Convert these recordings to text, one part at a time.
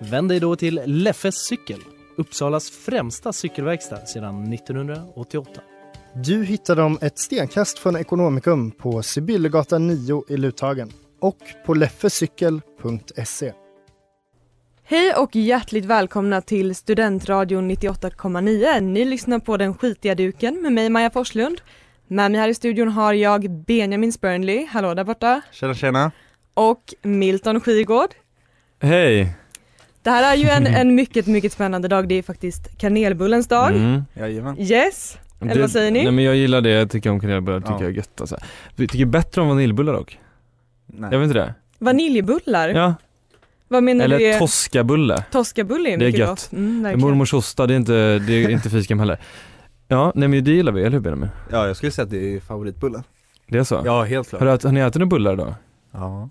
Vänd dig då till Leffes cykel, Uppsalas främsta cykelverkstad sedan 1988. Du hittar dem ett stenkast från Ekonomikum på Sibyllegatan 9 i Luthagen och på leffecykel.se. Hej och hjärtligt välkomna till Studentradion 98,9. Ni lyssnar på Den skitiga duken med mig Maja Forslund. Med mig här i studion har jag Benjamin Spörnly, hallå där borta, Tjena tjena och Milton Skigård. Hej! Det här är ju en, en mycket, mycket spännande dag. Det är faktiskt kanelbullens dag. Mm. Jajamän Yes! Eller vad säger ni? Nej men jag gillar det, jag tycker om kanelbullar, tycker Ja. jag är gött alltså. Vi tycker bättre om vaniljbullar dock. Nej. Jag vet inte det? Vaniljbullar? Ja, Vad menar du? eller toskabulle. Toskabulle är Det är mycket gött. gott. Mm. Mormors osta, det är inte, det är inte fiskam heller. Ja, nej men det gillar vi, eller hur Benjamin? Ja jag skulle säga att det är favoritbullen Det är så? Ja helt klart Har, du, ätit- har ni ätit några bullar idag? Ja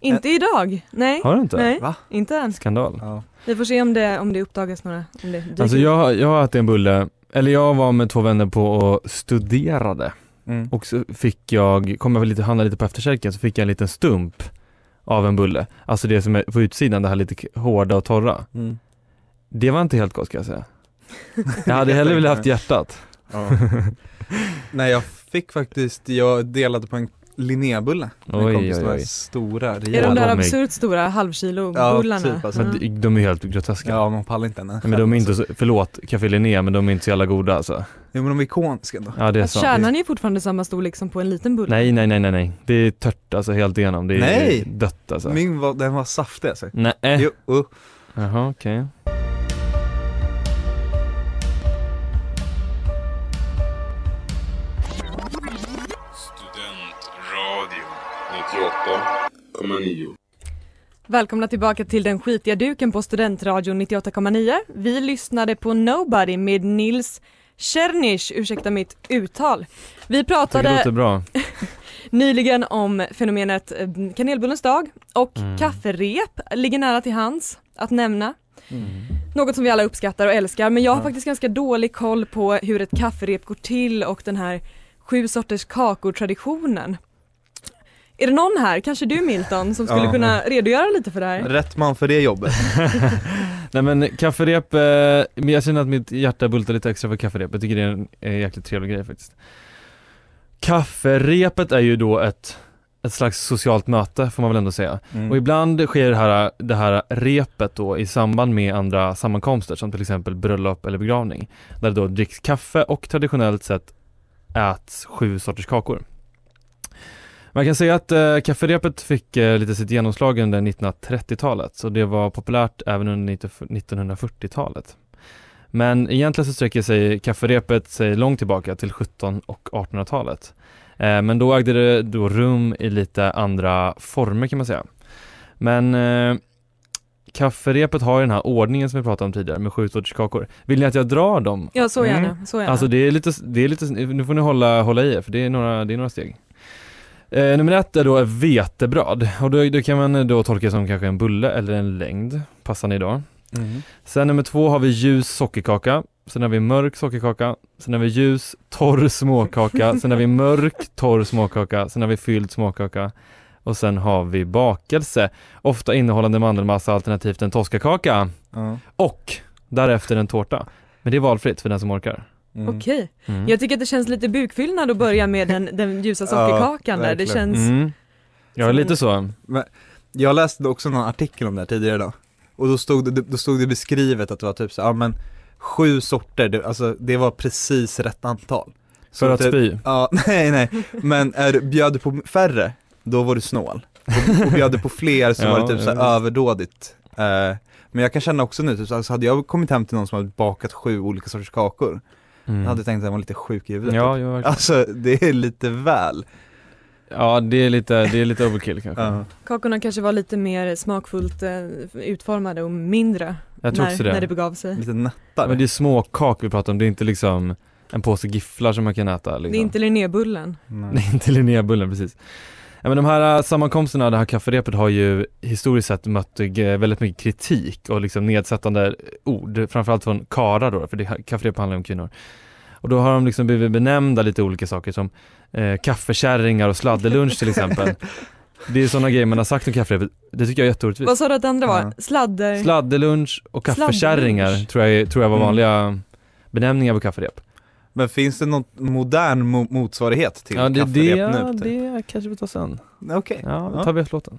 Inte idag, nej. Har du inte? Nej, Va? inte än. Skandal. Ja Vi får se om det, om det uppdagas några, om det dyker Alltså jag, jag har ätit en bulle, eller jag var med två vänner på och studerade mm. och så fick jag, kom jag väl lite, handla lite på eftersälken så fick jag en liten stump av en bulle. Alltså det som är på utsidan, det här lite hårda och torra. Mm. Det var inte helt gott ska jag säga. Jag hade hellre velat haft hjärtat. Ja. Nej jag fick faktiskt, jag delade på en Linnébulle Oj, oj, oj. stora, Är de rejäla där de är- absurt stora halvkilo-bullarna? Ja, typ, alltså. Men de, är helt groteska. Ja man pallar inte en Men de är inte så, förlåt Café Linné men de är inte så jävla goda alltså. Jo men de är ikoniska ändå Ja det är Att sant. kärnan är ju fortfarande samma storlek som på en liten bulle. Nej nej nej nej nej. Det är tört alltså helt igenom. Det är Nej! dött alltså. Min var, den var saftig alltså Nej. Jo, uh. Jaha okej. Studentradio 98,9. Välkomna tillbaka till den skitiga duken på Studentradion 98,9. Vi lyssnade på Nobody med Nils Czernisch, ursäkta mitt uttal. Vi det pratade låter bra. nyligen om fenomenet eh, kanelbullens dag och Mm. kafferep ligger nära till hands att nämna. Mm. Något som vi alla uppskattar och älskar men jag har Ja. faktiskt ganska dålig koll på hur ett kafferep går till och den här sju sorters kakor-traditionen. Är det någon här, kanske du Milton, som skulle Ja. kunna redogöra lite för det här? Rätt man för det jobbet Nej men kafferep, eh, jag känner att mitt hjärta bultar lite extra för kafferep. Jag tycker det är en eh, jäkligt trevlig grej faktiskt. Kafferepet är ju då ett, ett slags socialt möte får man väl ändå säga. mm. Och ibland sker det här, det här repet då i samband med andra sammankomster som till exempel bröllop eller begravning. Där det då dricks kaffe och traditionellt sett äts sju sorters kakor. Man kan säga att eh, kafferepet fick eh, lite sitt genomslag under 1930-talet så det var populärt även under 1940-talet. Men egentligen så sträcker sig kafferepet sig långt tillbaka till 17 och 1800-talet. Eh, men då ägde det då rum i lite andra former kan man säga. Men eh, kafferepet har ju den här ordningen som vi pratade om tidigare med sju sorters kakor. Vill ni att jag drar dem? Ja, så gärna. Mm. Så gärna. Alltså det är lite, det är lite, nu får ni hålla, hålla i er för det är några, det är några steg. Eh, nummer ett är då vetebröd och då, då kan man då tolka som kanske en bulle eller en längd, passar ni då? Mm. Sen nummer två har vi ljus sockerkaka, sen har vi mörk sockerkaka, sen har vi ljus torr småkaka, sen har vi mörk torr småkaka, sen har vi fylld småkaka och sen har vi bakelse, ofta innehållande mandelmassa alternativt en toskakaka Ja. och därefter en tårta. Men det är valfritt för den som orkar. Mm. Okej. Mm. Jag tycker att det känns lite bukfyllnad att börja med den, den ljusa sockerkakan där. Det känns... Mm. Ja, lite så. Jag läste också någon artikel om det här tidigare idag Och då stod det, då stod det beskrivet att det var typ så, ja men Sju sorter, det, alltså det var precis rätt antal Så För att typ- spy. Ja, nej nej, men är, du- bjöd du på färre, då var du snål Och, och bjöd du på fler så Ja, var det typ så här ja, överdådigt eh, Men jag kan känna också nu, typ, så alltså hade jag kommit hem till någon som hade bakat sju olika sorters kakor Mm. Jag hade tänkt att jag var lite sjuk i huvudet Ja, typ. ja, verkligen. Alltså det är lite väl Ja det är lite, det är lite overkill kanske. Ja. Kakorna kanske var lite mer smakfullt eh, utformade och mindre Jag tror när, också det. när det begav sig. Lite nättare. Men det är små kakor vi pratar om, det är inte liksom en påse gifflar som man kan äta liksom. Det är inte Linnébullen. Nej. Det är inte Linnébullen precis. Ja, men de här äh, sammankomsterna, det här kafferepet har ju historiskt sett mött eh, väldigt mycket kritik och liksom nedsättande ord, framförallt från karlar då, för det här- kafferep handlar om kvinnor. Och då har de liksom blivit benämnda lite olika saker som eh, kaffekärringar och sladdelunch till exempel. Det är sådana grejer man har sagt om kafferepet, det tycker jag är jätteorättvist. Vad sa du att det andra var? Ja. Sladder? Sladdelunch och kaffekärringar tror jag, tror jag var Mm. vanliga benämningar på kafferep. Men finns det någon modern mo- motsvarighet till Ja det, det, kafferep ja, nu? typ? det kanske vi tar sen. Okej. Ja, Ja. tar vi efter låten.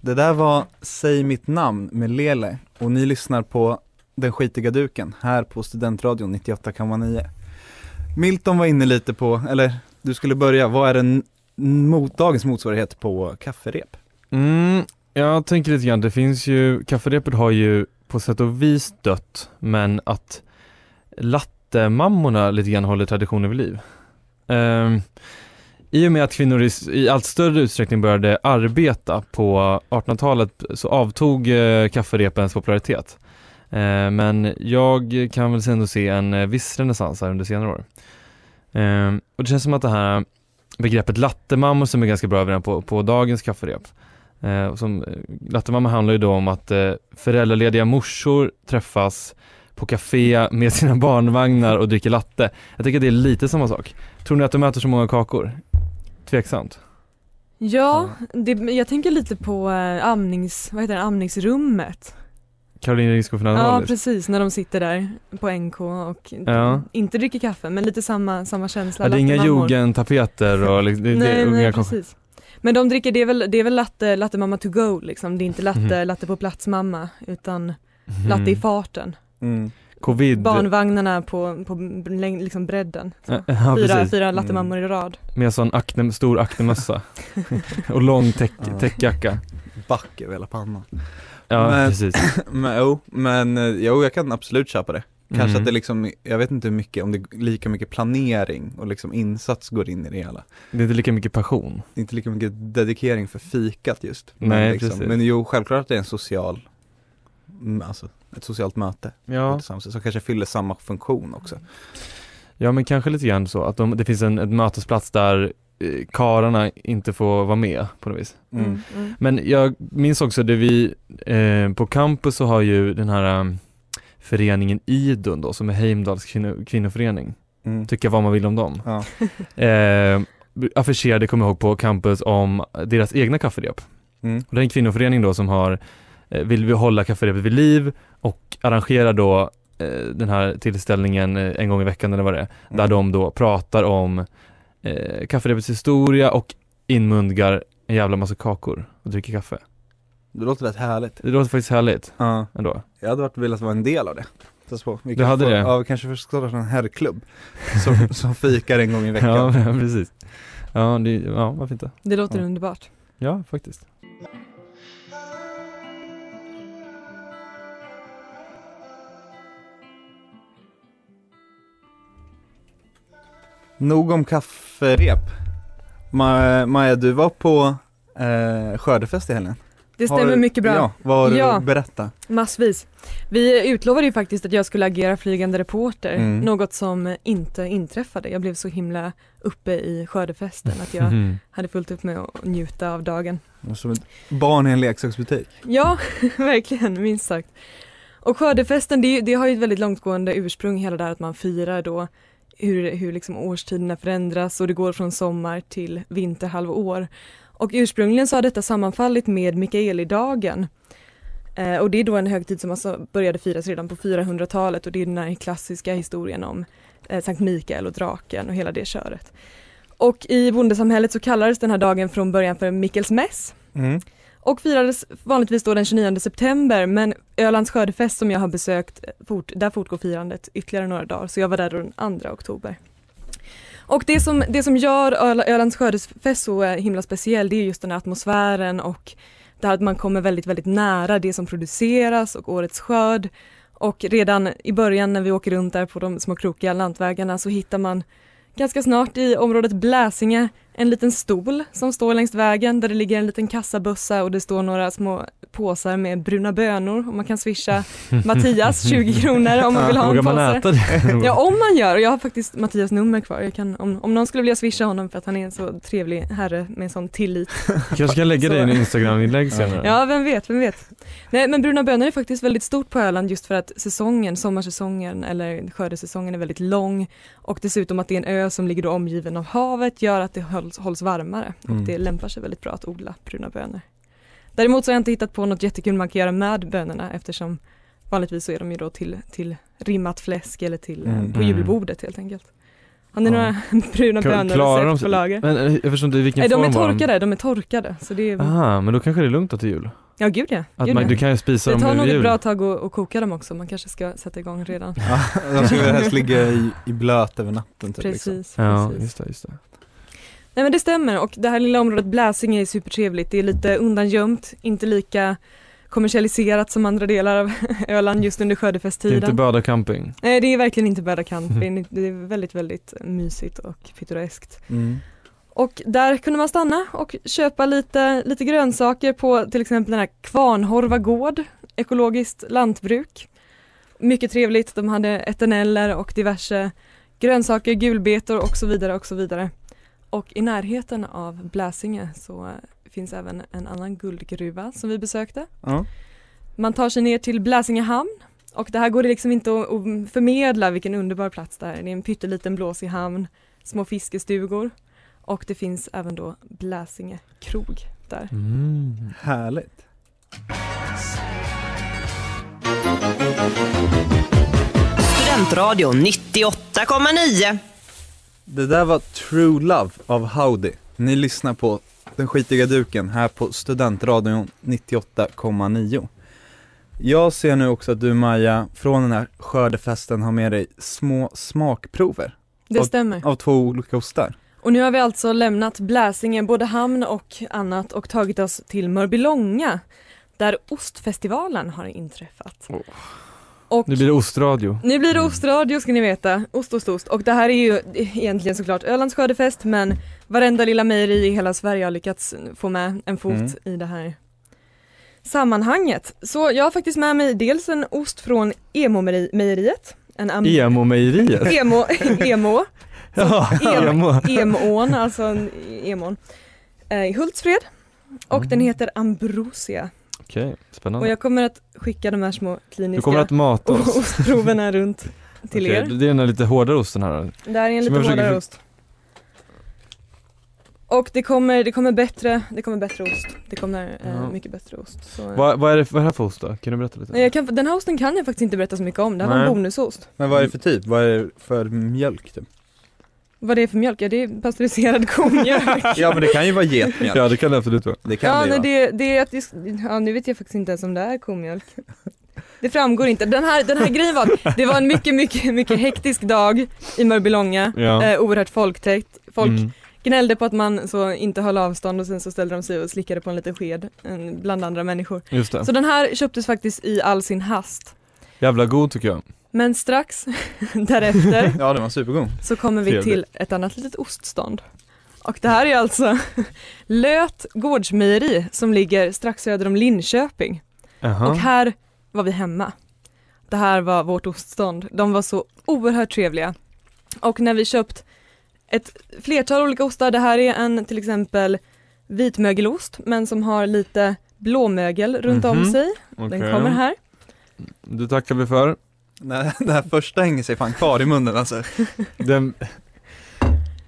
Det där var Säg mitt namn med Lele och ni lyssnar på Den skitiga duken här på Studentradion 98,9. Milton var inne lite på, eller du skulle börja, vad är den mot, dagens motsvarighet på kafferep? Mm, jag tänker lite grann, det finns ju, kafferepet har ju på sätt och vis dött, men att lattemammorna lite grann håller traditionen vid liv. Um, I och med att kvinnor i, allt större utsträckning började arbeta på 1800-talet så avtog eh, kafferepens popularitet. Eh, men jag kan väl ändå se en eh, viss renässans här under senare år. Ehm, och det känns som att det här begreppet lattemammor som är ganska bra över på, på dagens kafferep. Eh, som, eh, lattemamma handlar ju då om att eh, föräldralediga morsor träffas på café med sina barnvagnar och dricker latte. Jag tycker att det är lite samma sak. Tror ni att de äter så många kakor? Tveksamt. Ja, det, jag tänker lite på äh, amnings, vad heter det, amningsrummet. Caroline Ringskog Ja precis, när de sitter där på NK och Ja. inte dricker kaffe men lite samma, samma känsla. Ja, det är inga jugendtapeter och liksom, det, det, Nej, unga nej kom- precis. Men de dricker, det är väl, det är väl latte, latte mamma to go liksom, det är inte latte, Mhm. latte på plats mamma utan Mhm. latte i farten. Mm. Covid. Barnvagnarna på, på liksom bredden. Så. Ja, ja, fyra, precis. fyra lattemammor i rad. Med sån akne, stor aknemössa. och lång täck, Ja. täckjacka. Back över hela pannan. Ja, Men- precis. Men jo, men eh, jo, jag kan absolut köpa det. Kanske Mm. att det liksom, jag vet inte hur mycket, om det är lika mycket planering och liksom insats går in i det hela. Det är inte lika mycket passion. Det är inte lika mycket dedikering för fikat just. Nej, men, liksom, precis. men jo, självklart att det är en social, alltså ett socialt möte. Ja. Som kanske fyller samma funktion också. Ja men kanske lite grann så att de, det finns en mötesplats där karlarna inte får vara med på något vis. Mm. Mm. Men jag minns också det vi, eh, på campus så har ju den här um, föreningen Idun då som är Heimdals kvinno, kvinnoförening, Mm. tycka vad man vill om dem. Ja. Eh, affischerade, kommer jag ihåg, på campus om deras egna kafferep. Mm. Och det är en kvinnoförening då som har, eh, vill vi hålla kafferepet vid liv och arrangerar då eh, den här tillställningen eh, en gång i veckan eller vad det är, där Mm. de då pratar om eh, kafferepets historia och inmundigar en jävla massa kakor och dricker kaffe. Det låter rätt härligt. Det låter faktiskt härligt Ja. ändå. Jag hade varit velat vara en del av det. På. Vi Du hade få, det? Ja, vi kanske får starta en herrklubb. Som, som fikar en gång i veckan. Ja, precis. Ja, det, ja varför inte? Det låter Ja. underbart. Ja, faktiskt. Nog om kafferep. Ma- Maja, du var på eh, skördefest i helgen. Det Har stämmer du- mycket bra. Ja, vad har du Ja. att berätta? Massvis. Vi utlovade ju faktiskt att jag skulle agera flygande reporter, Mm. något som inte inträffade. Jag blev så himla uppe i skördefesten att jag Mhm. hade fullt upp med att njuta av dagen. Som ett barn i en leksaksbutik. Ja, verkligen, minst sagt. Och skördefesten, det, det har ju ett väldigt långtgående ursprung, hela det här att man firar då hur, hur liksom årstiderna förändras och det går från sommar till vinterhalvår. Och ursprungligen så har detta sammanfallit med Mikaelidagen. Eh, och det är då en högtid som alltså började firas redan på 400-talet och det är den här klassiska historien om eh, Sankt Mikael och draken och hela det köret. Och i bondesamhället så kallades den här dagen från början för Mikkelsmäss Mm och firades vanligtvis då den 29 september men Ölands skördefest som jag har besökt, eh, fort, där fortgår firandet ytterligare några dagar så jag var där då den 2 oktober. Och det som, det som gör Ölands skördefest så eh, himla speciell det är just den här atmosfären och det här att man kommer väldigt, väldigt nära det som produceras och årets skörd. Och redan i början när vi åker runt där på de små krokiga lantvägarna så hittar man ganska snart i området Bläsinge en liten stol som står längs vägen där det ligger en liten kassabössa och det står några små påsar med bruna bönor och man kan swisha Mattias 20 kronor om man vill ha en man påse. äta det? Ja om man gör, och jag har faktiskt Mattias nummer kvar. Jag kan, om, om någon skulle vilja swisha honom för att han är en så trevlig herre med sån tillit. kanske kan lägga det i en Instagram-inlägg senare. Ja vem vet, vem vet. Nej men bruna bönor är faktiskt väldigt stort på Öland just för att säsongen, sommarsäsongen eller skördesäsongen är väldigt lång och dessutom att det är en ö som ligger då omgiven av havet gör att det hålls, hålls varmare och Mm. det lämpar sig väldigt bra att odla bruna bönor. Däremot så har jag inte hittat på något jättekul man kan göra med bönorna eftersom vanligtvis så är de ju då till, till rimmat fläsk eller till, eh, Mm. på julbordet helt enkelt. Har ni Ja. några bruna bönor på lager? Men eh, jag förstår inte i vilken Nej de form är torkade, de är torkade. Så det är, Aha, men då kanske det är lugnt att till jul. ja gud ja. Att Gud, man, ja. du kan ju spisa Det dem tar nog ett bra tag att, att koka dem också, man kanske ska sätta igång redan. Ja, de ska helst ligga i, i blöt över natten typ, liksom. Precis, Ja, precis. just det, just det. Nej men det stämmer och det här lilla området Bläsinge är supertrevligt. Det är lite undangömt, inte lika kommersialiserat som andra delar av Öland just under Det är skördefesttiden. inte bada camping. Nej det är verkligen inte Böda camping, det är väldigt väldigt mysigt och pittoreskt. Mm. Och där kunde man stanna och köpa lite, lite grönsaker på till exempel den här Kvarnhorva gård, ekologiskt lantbruk. Mycket trevligt, de hade eterneller och diverse grönsaker, gulbetor och så vidare och så vidare. Och i närheten av Bläsinge så finns även en annan guldgruva som vi besökte. Ja. Man tar sig ner till Bläsinge hamn och det här går det liksom inte att, förmedla vilken underbar plats det här är. Det är en pytteliten blåsig hamn, små fiskestugor och det finns även då Bläsinge krog där. Mm. Härligt. Studentradion 98,9. Det där var True Love av Howdy. Ni lyssnar på Den skitiga duken här på Studentradion 98,9. Jag ser nu också att du Maja, från den här skördefesten har med dig små smakprover Det Och- stämmer. av två olika ostar. Och nu har vi alltså lämnat Bläsinge, både hamn och annat och tagit oss till Mörbylånga där ostfestivalen har inträffat. Oh. Och Nu blir det ostradio. Nu blir det ostradio ska ni veta. Ost, ost, ost. Och det här är ju egentligen såklart Ölands skördefest men varenda lilla mejeri i hela Sverige har lyckats få med en fot Mm. i det här sammanhanget. Så jag har faktiskt med mig dels en ost från Emo-mejeriet. Emo-mejeriet. Emo, emo, Ja, Em- emo. Emo'n, alltså en emon. Eh, I Hultsfred. Och Mm. den heter Ambrosia. Okej, Och spännande. jag kommer att skicka de här små Du kliniska kommer att mata oss. ostproverna runt till Okej, er. Det är den här lite hårdare osten här. Det här är en Som lite försöker hårdare för- ost. Och det kommer, det kommer bättre, det kommer bättre ost. Det kommer eh, Ja. mycket bättre ost. Så, Vad, vad, är det, vad är det här för ost då? Kan du berätta lite? Nej, jag kan, den här osten kan jag faktiskt inte berätta så mycket om, det här var en Nej. bonusost. Men vad är det för typ? Vad är det för mjölk typ? Vad det är för mjölk? Ja det är pasteuriserad komjölk. Ja men det kan ju vara getmjölk. Ja det kan det absolut vara. Det kan ja, det nej, det, det är att det, ja nu vet jag faktiskt inte ens om det är komjölk. Det framgår inte. Den här, den här grejen var det var en mycket, mycket, mycket hektisk dag i Mörbylånga. Ja. Eh, oerhört folktäckt. Folk Mm. gnällde på att man så inte höll avstånd och sen så ställde de sig och slickade på en liten sked eh, bland andra människor. Just det. Så den här köptes faktiskt i all sin hast. Jävla god tycker jag. Men strax därefter Ja den var supergod. så kommer vi Trevligt. till ett annat litet oststånd. Och det här är alltså Löt gårdsmejeri som ligger strax söder om Linköping. Jaha. Och här var vi hemma. Det här var vårt oststånd. De var så oerhört trevliga. Och när vi köpt ett flertal olika ostar, det här är en till exempel vitmögelost men som har lite blåmögel runt om Mhm. sig. Okej. Den kommer här. Det tackar vi för. Nej, det här första hänger sig fan kvar i munnen alltså. Den,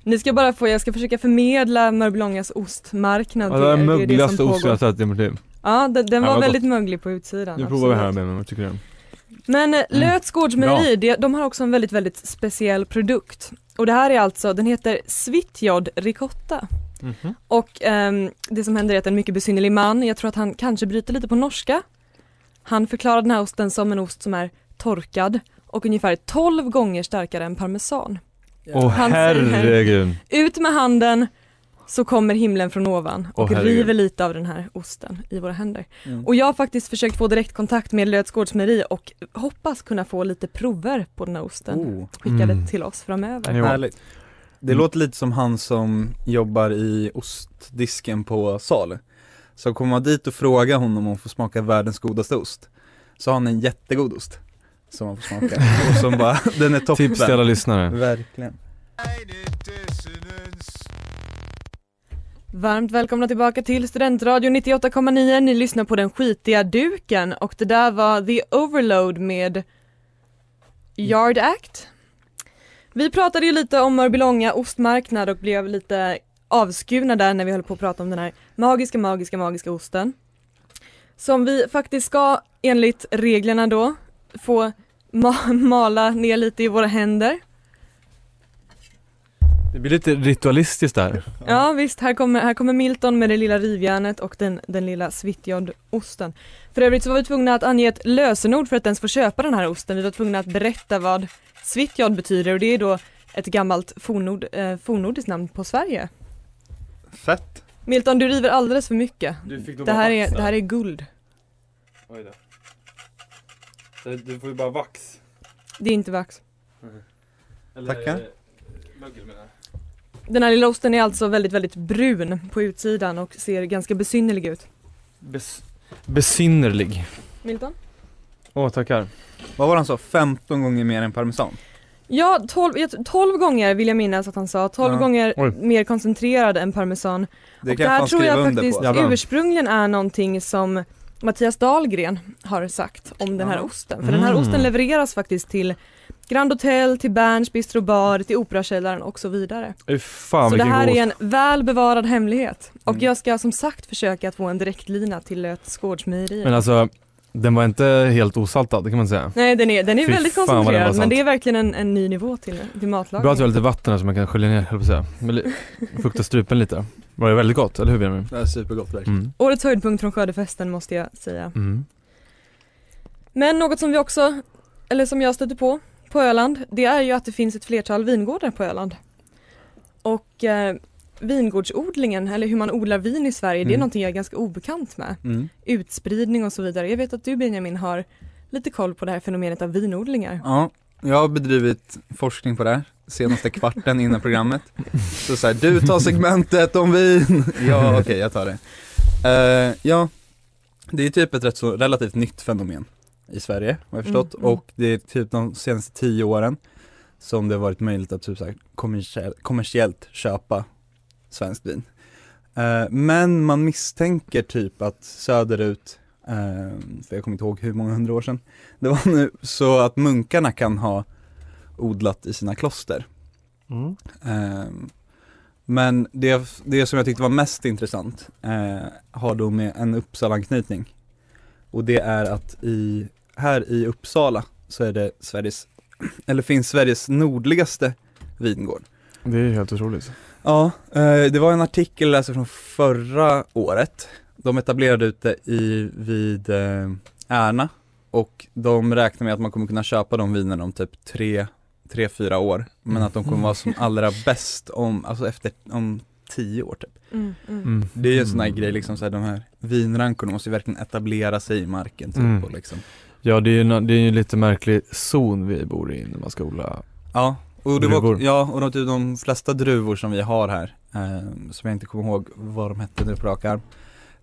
Ni ska bara få, jag ska försöka förmedla Mörbylångas ostmarknad ja, det är till er. Det är mögligaste osten jag pågår. sett i mitt liv. Ja, den, den Ja, var vad väldigt möglig på utsidan. Nu provar vi här med vad tycker du? Men eh, Mm. Löts gårdsmejeri, det- de har också en väldigt, väldigt speciell produkt. Och det här är alltså, den heter Svitjod ricotta. Mhm. Och ehm, det som händer är att en mycket besynnerlig man, jag tror att han kanske bryter lite på norska. Han förklarar den här osten som en ost som är torkad och ungefär 12 gånger starkare än parmesan. Åh säger- herregud. Ut med handen så kommer himlen från ovan och herregud. river lite av den här osten i våra händer. Mm. Och jag har faktiskt försökt få direktkontakt med Löts och hoppas kunna få lite prover på den här osten Oh, skickade Mm. till oss framöver. Jo. härligt. Det Mm. låter lite som han som jobbar i ostdisken på Sal. Så kommer man dit och frågar honom om hon får smaka världens godaste ost. Så har han en jättegod ost. Som man får smaka. och som bara, den är toppen. Tips till alla lyssnare. Verkligen. Varmt välkomna tillbaka till Studentradion 98,9. Ni lyssnar på den skitiga duken och det där var The Overload med Yard Act. Vi pratade ju lite om Mörbylånga ostmarknad och blev lite avskurna där när vi höll på att prata om den här magiska, magiska, magiska osten. Som vi faktiskt ska enligt reglerna då få ma- mala ner lite i våra händer. Det blir lite ritualistiskt där. Ja visst, här kommer, här kommer Milton med det lilla rivjärnet och den, den lilla Svitjod-osten. För övrigt så var vi tvungna att ange ett lösenord för att ens få köpa den här osten. Vi var tvungna att berätta vad Svitjod betyder och det är då ett gammalt fornnord, eh, fornnordiskt namn på Sverige. Fett. Milton, du river alldeles för mycket. Du fick Det här är, det här är guld. Oj då. Du får ju bara vax. Det är inte vax. Tackar. Den här lilla osten är alltså väldigt, väldigt brun på utsidan och ser ganska besynnerlig ut. Bes- besynnerlig. Milton? Åh, tackar. Vad var det han sa? 15 gånger mer än parmesan? Ja, 12, jag- 12 gånger vill jag minnas att han sa. 12 Ja. gånger Oj. mer koncentrerad än parmesan. Det och det här tror jag faktiskt på. Ursprungligen är någonting som Mattias Dahlgren har sagt om den här Jaha. osten. För den här Mm. osten levereras faktiskt till Grand Hotel, till Berns Bistro Bar, till Operakällaren och så vidare. Fan så det här god är en väl bevarad hemlighet. Och Mm. jag ska som sagt försöka att få en direktlina till gårdsmejerier. Men alltså, den var inte helt osaltad kan man säga. Nej den är, den är Fy väldigt fan vad den var koncentrerad men det är verkligen en, en ny nivå till, till matlagning. Bra att vi har lite vatten här som man kan skölja ner, höll på att säga. Men li- Fukta strupen lite. Var det väldigt gott, eller hur Benjamin? Det är supergott verkligen. Mm. Årets höjdpunkt från skördefesten måste jag säga. Mm. Men något som vi också, eller som jag stöter på, på Öland, det är ju att det finns ett flertal vingårdar på Öland. Och eh, vingårdsodlingen, eller hur man odlar vin i Sverige, det är Mm. någonting jag är ganska obekant med. Mm. Utspridning och så vidare. Jag vet att du Benjamin har lite koll på det här fenomenet av vinodlingar. Ja, jag har bedrivit forskning på det här senaste kvarten innan programmet. Så såhär, du tar segmentet om vin. Ja, okej, jag tar det. Eh, ja, det är typ ett rätt så relativt nytt fenomen i Sverige, har jag förstått. Mm, mm. Och det är typ de senaste tio åren som det har varit möjligt att typ så här kommersiell, kommersiellt köpa svenskt vin. Eh, men man misstänker typ att söderut, eh, för jag kommer inte ihåg hur många hundra år sedan, det var nu så att munkarna kan ha odlat i sina kloster. Mm. Ehm, men det, det som jag tyckte var mest intressant eh, har då med en Uppsala-anknytning. Och det är att i, här i Uppsala så är det Sveriges, eller finns Sveriges nordligaste vingård. Det är helt otroligt. Ja, eh, det var en artikel läste från förra året. De etablerade ute i, vid eh, Ärna och de räknar med att man kommer kunna köpa de vinerna om typ tre, tre, fyra år. Men att de kommer vara som allra bäst om, alltså efter, om tio år typ. Mm, mm. Mm. Det är ju en sån här grej liksom, så här, de här vinrankorna måste ju verkligen etablera sig i marken typ Mm. och liksom. Ja det är ju nå- det är ju en lite märklig zon vi bor i när man ska odla. Ja, och det var, Druvor. ja, och de, typ de flesta druvor som vi har här, eh, som jag inte kommer ihåg vad de hette nu på rak arm,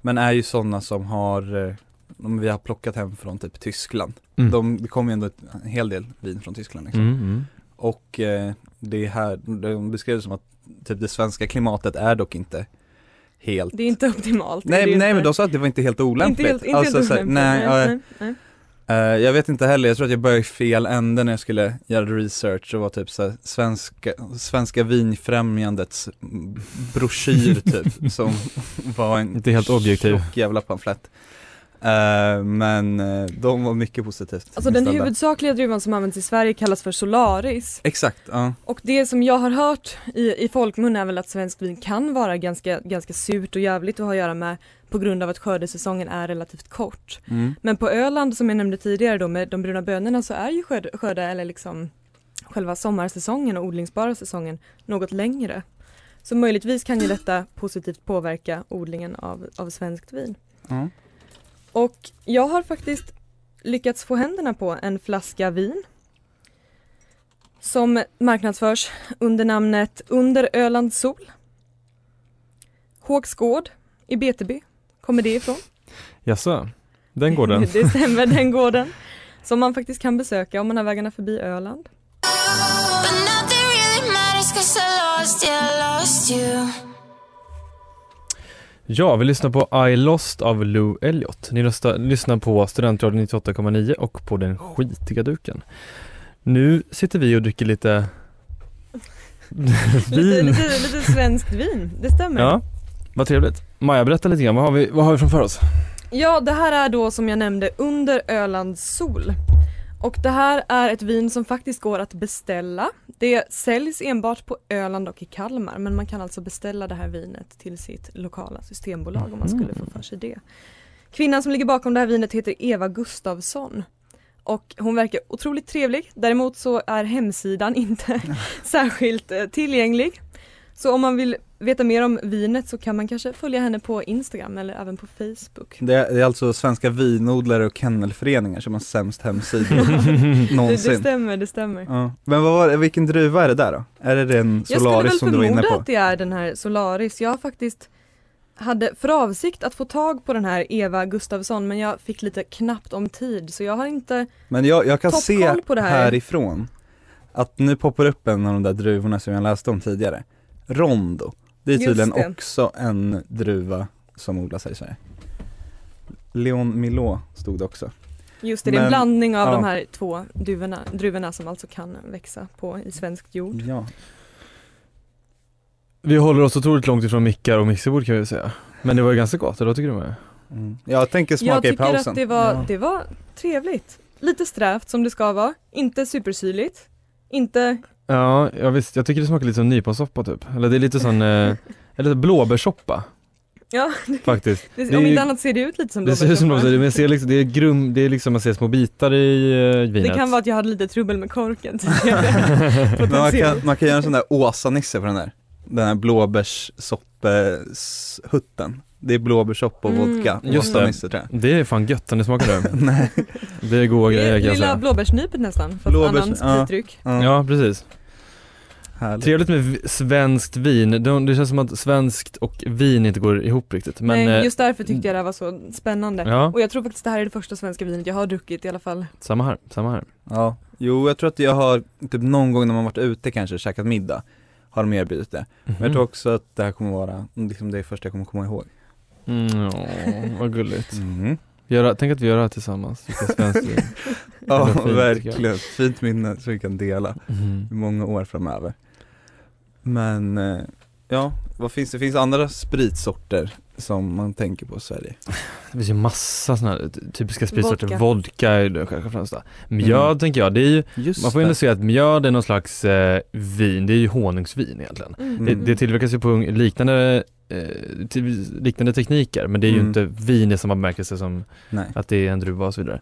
men är ju sådana som har, eh, de vi har plockat hem från typ Tyskland. Mm. De, det kommer ju ändå ett, en hel del vin från Tyskland liksom. Mm, mm. Och eh, det här, de beskrev det som att typ det svenska klimatet är dock inte helt Det är inte optimalt. Nej, nej inte. men de sa att det var inte helt olämpligt. Inte helt, inte Alltså, helt så här, olämpligt. nej, ja, nej, nej. Eh, jag vet inte heller, jag tror att jag började i fel ände när jag skulle göra research och var typ såhär svenska, svenska vinfrämjandets broschyr typ som var en Inte helt objektiv. tjock jävla pamflett. Eh, men eh, de var mycket positivt Alltså den inställda. huvudsakliga druvan som används i Sverige kallas för Solaris. Exakt, ja. Och det som jag har hört i, i folkmun är väl att svenskt vin kan vara ganska, ganska surt och jävligt att ha att göra med på grund av att skördesäsongen är relativt kort. Mm. Men på Öland som jag nämnde tidigare då med de bruna bönorna så är ju skörde, skörde eller liksom själva sommarsäsongen och odlingsbara säsongen något längre. Så möjligtvis kan ju detta positivt påverka odlingen av, av svenskt vin. Ja. Och jag har faktiskt lyckats få händerna på en flaska vin som marknadsförs under namnet Under Ölands sol. Håksgård i Beteby kommer det ifrån. Jaså, den går den? det stämmer, den gården. Som man faktiskt kan besöka om man har vägarna förbi Öland. Ja, vi lyssnar på I Lost av Lou Elliot. Ni lyssnar på Studentradion 98,9 och på den skitiga duken. Nu sitter vi och dricker lite Lite, vin. lite, lite svenskt vin, det stämmer. Ja, vad trevligt. Maja, berätta lite grann, vad har vi, vad har vi framför oss? Ja, det här är då som jag nämnde under Ölands sol. Och det här är ett vin som faktiskt går att beställa. Det säljs enbart på Öland och i Kalmar men man kan alltså beställa det här vinet till sitt lokala systembolag om man skulle få för sig det. Kvinnan som ligger bakom det här vinet heter Eva Gustavsson. Och hon verkar otroligt trevlig. Däremot så är hemsidan inte särskilt eh, tillgänglig. Så om man vill veta mer om vinet så kan man kanske följa henne på Instagram eller även på Facebook. Det är, det är alltså svenska vinodlare och kennelföreningar som har sämst hemsidor Det, det någonsin. stämmer, det stämmer. Ja. Men vad var det, vilken druva är det där då? Är det den Jag skulle Solaris väl som du var inne förmoda på? att det är den här Solaris. Jag har faktiskt hade för avsikt att få tag på den här Eva Gustavsson men jag fick lite knappt om tid så jag har inte Men jag, jag kan se på det här. härifrån att nu poppar upp en av de där druvorna som jag läste om tidigare. Rondo. Det är tydligen det. också en druva som odlas här i Sverige. Leon Milot stod det också. Just det, det är en Men- blandning av ja. de här två druvorna, druvorna som alltså kan växa på i svensk jord. Ja. Vi håller oss otroligt långt ifrån mickar och mixerbord kan vi säga. Men det var ju ganska gott, eller vad tycker du med? Mm. Jag tänker smaka Jag i tycker pausen. att det var, Ja. det var trevligt. Lite strävt som det ska vara, inte supersyrligt. Inte, Ja, jag visst, jag tycker det smakar lite som nyponsoppa typ. Eller det är lite sån, eh, eller blåbärssoppa ja, faktiskt. det, Det är om inte annat ser det ut lite som Det ser ut som blåbärssoppa. blåbär, men ser liksom, det är grum, det är liksom man ser små bitar i eh, vinet. Det kan vara att jag hade lite trubbel med korken tidigare. Men man kan, man kan göra en sån där Åsa-Nisse på den där. Den här blåbärssoppe-hutten. Det är blåbärssoppa och Mm. vodka. Just det. Åsa-Nisse tror jag. Det är fan gött när det smakar det. Nej. Det är goda grejer kan jag Lilla säga. blåbärsnypet nästan, för Blåbärs- annan ja. spritdryck. Ja, Ja, precis. Härligt. Trevligt med svenskt vin. Det, det känns som att svenskt och vin inte går ihop riktigt. Men Nej, eh, just därför tyckte jag det här var så spännande. Ja. Och jag tror faktiskt det här är det första svenska vinet jag har druckit i alla fall. samma här, samma här. Ja, jo jag tror att jag har typ någon gång när man varit ute kanske käkat middag Har de erbjudit det. Men jag tror också att det här kommer vara liksom det första jag kommer komma ihåg Mm, ja, vad gulligt. mm. Göra, tänk att vi gör det här tillsammans, dricka svenskt vin. Ja fint, verkligen, fint minne som vi kan dela Mm. i många år framöver Men eh, ja, vad finns det? finns andra spritsorter som man tänker på i Sverige Det finns ju massa sådana här typiska spritsorter, Vodka. vodka är det kanske främsta. Mjöd Mm. tänker jag, det är ju, Just man får ju ändå säga att mjöd är någon slags eh, vin, det är ju honungsvin egentligen. Mm. Det, det tillverkas ju på liknande, eh, till, liknande tekniker men det är ju Mm. inte vin i samma bemärkelse som Nej, att det är en druva och så vidare.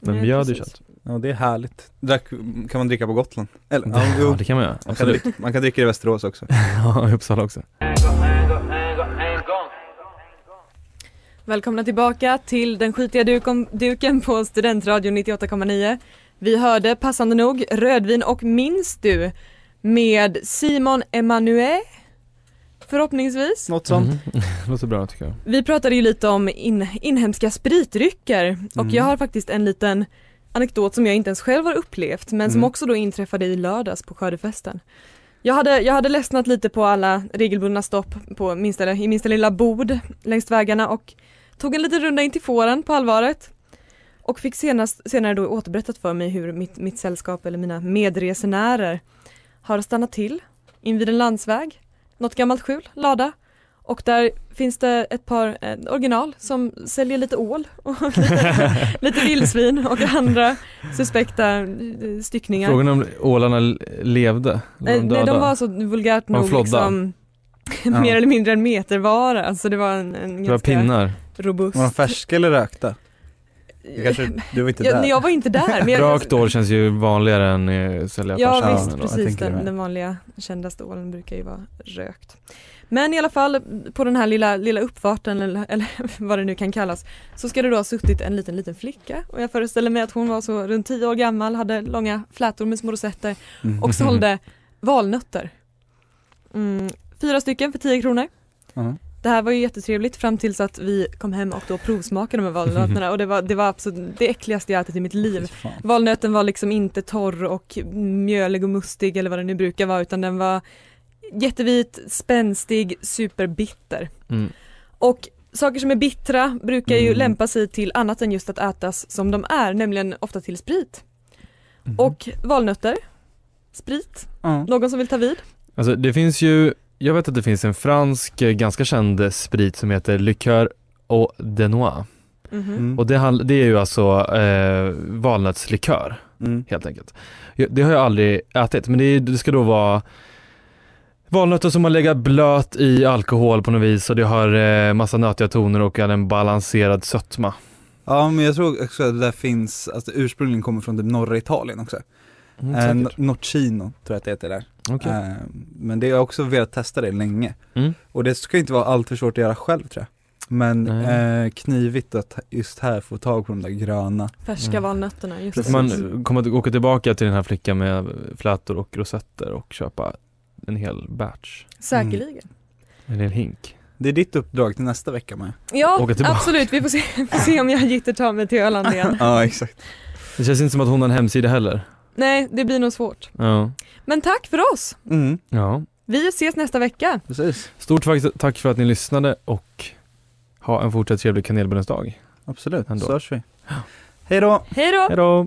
Men Nej, mjöd är ju kött. Ja det är härligt Drack, Kan man dricka på Gotland? Eller, ja, Ja, det kan man göra, man, kan dricka, man kan dricka i Västerås också Ja, i Uppsala också. Välkomna tillbaka till den skitiga duken, duken på Studentradion 98,9. Vi hörde passande nog rödvin och minns du med Simon Emanuel förhoppningsvis. Något sånt Mhm. Låter bra tycker jag. Vi pratade ju lite om in, inhemska spritdrycker och Mm. jag har faktiskt en liten anekdot som jag inte ens själv har upplevt men som Mm. också då inträffade i lördags på skördefesten. Jag hade, jag hade ledsnat lite på alla regelbundna stopp på minsta, i minsta lilla bod längs vägarna och tog en liten runda in till fåren på allvaret och fick senast, senare då återberättat för mig hur mitt, mitt sällskap eller mina medresenärer har stannat till invid en landsväg, något gammalt skjul, lada och där finns det ett par eh, original som säljer lite ål och lite, lite vildsvin och andra suspekta eh, styckningar. Frågan om ålarna levde? Eh, de nej, döda? de var så vulgärt Var nog liksom mer eller mindre en metervara, alltså det var en, en Det var pinnar? robust. Var de färska eller rökta? Kanske, du var inte jag, där. nej, jag var inte där. Men Rökt ål känns ju vanligare än eh, sälja Ja färsk visst, precis. Den, den vanliga kändaste ålen brukar ju vara rökt. Men i alla fall på den här lilla, lilla uppfarten eller, eller vad det nu kan kallas så ska det då ha suttit en liten liten flicka och jag föreställer mig att hon var så runt 10 år gammal, hade långa flätor med små rosetter Mm. och sålde valnötter. Mm, fyra stycken för 10 kronor. Ja. Det här var ju jättetrevligt fram tills att vi kom hem och då provsmakade de här valnötterna och det var, det var absolut det äckligaste jag ätit i mitt liv. Valnöten var liksom inte torr och mjölig och mustig eller vad det nu brukar vara utan den var jättevit, spänstig, superbitter. Mm. Och saker som är bittra brukar ju Mm. lämpa sig till annat än just att ätas som de är, nämligen ofta till sprit. Mhm. Och valnötter, sprit, Ja. någon som vill ta vid? Alltså det finns ju, jag vet att det finns en fransk eh, ganska känd sprit som heter Liqueur au de noix. Mhm. Mm. Och det, det är ju alltså eh, valnötslikör Mm. helt enkelt. Det har jag aldrig ätit men det, det ska då vara valnötter som har legat blöt i alkohol på något vis och det har eh, massa nötiga toner och är en balanserad sötma. Ja men jag tror också att det där finns, alltså ursprungligen kommer från det norra Italien också. Mm, eh. Nocino tror jag att det heter där. Okej. Eh, men det har jag också velat testa det länge. Mm. Och det ska inte vara allt för svårt att göra själv tror jag. Men eh, knivigt att just här få tag på de där gröna. Färska Mm. valnötterna, just Precis. Man kommer att åka tillbaka till den här flickan med flätor och rosetter och köpa en hel batch, Säkerligen. en hel hink. Det är ditt uppdrag till nästa vecka med. Ja, absolut. Vi får se, får se om jag gitter tar mig till Öland igen. Ja exakt. Det känns inte som att hon har en hemsida heller. Nej, det blir nog svårt. Ja. Men tack för oss! Mm, ja. Vi ses nästa vecka. precis. Stort tack- för att ni lyssnade och ha en fortsatt trevlig kanelbullensdag. Absolut, Ändå. så hörs vi. Hej då! Hej då!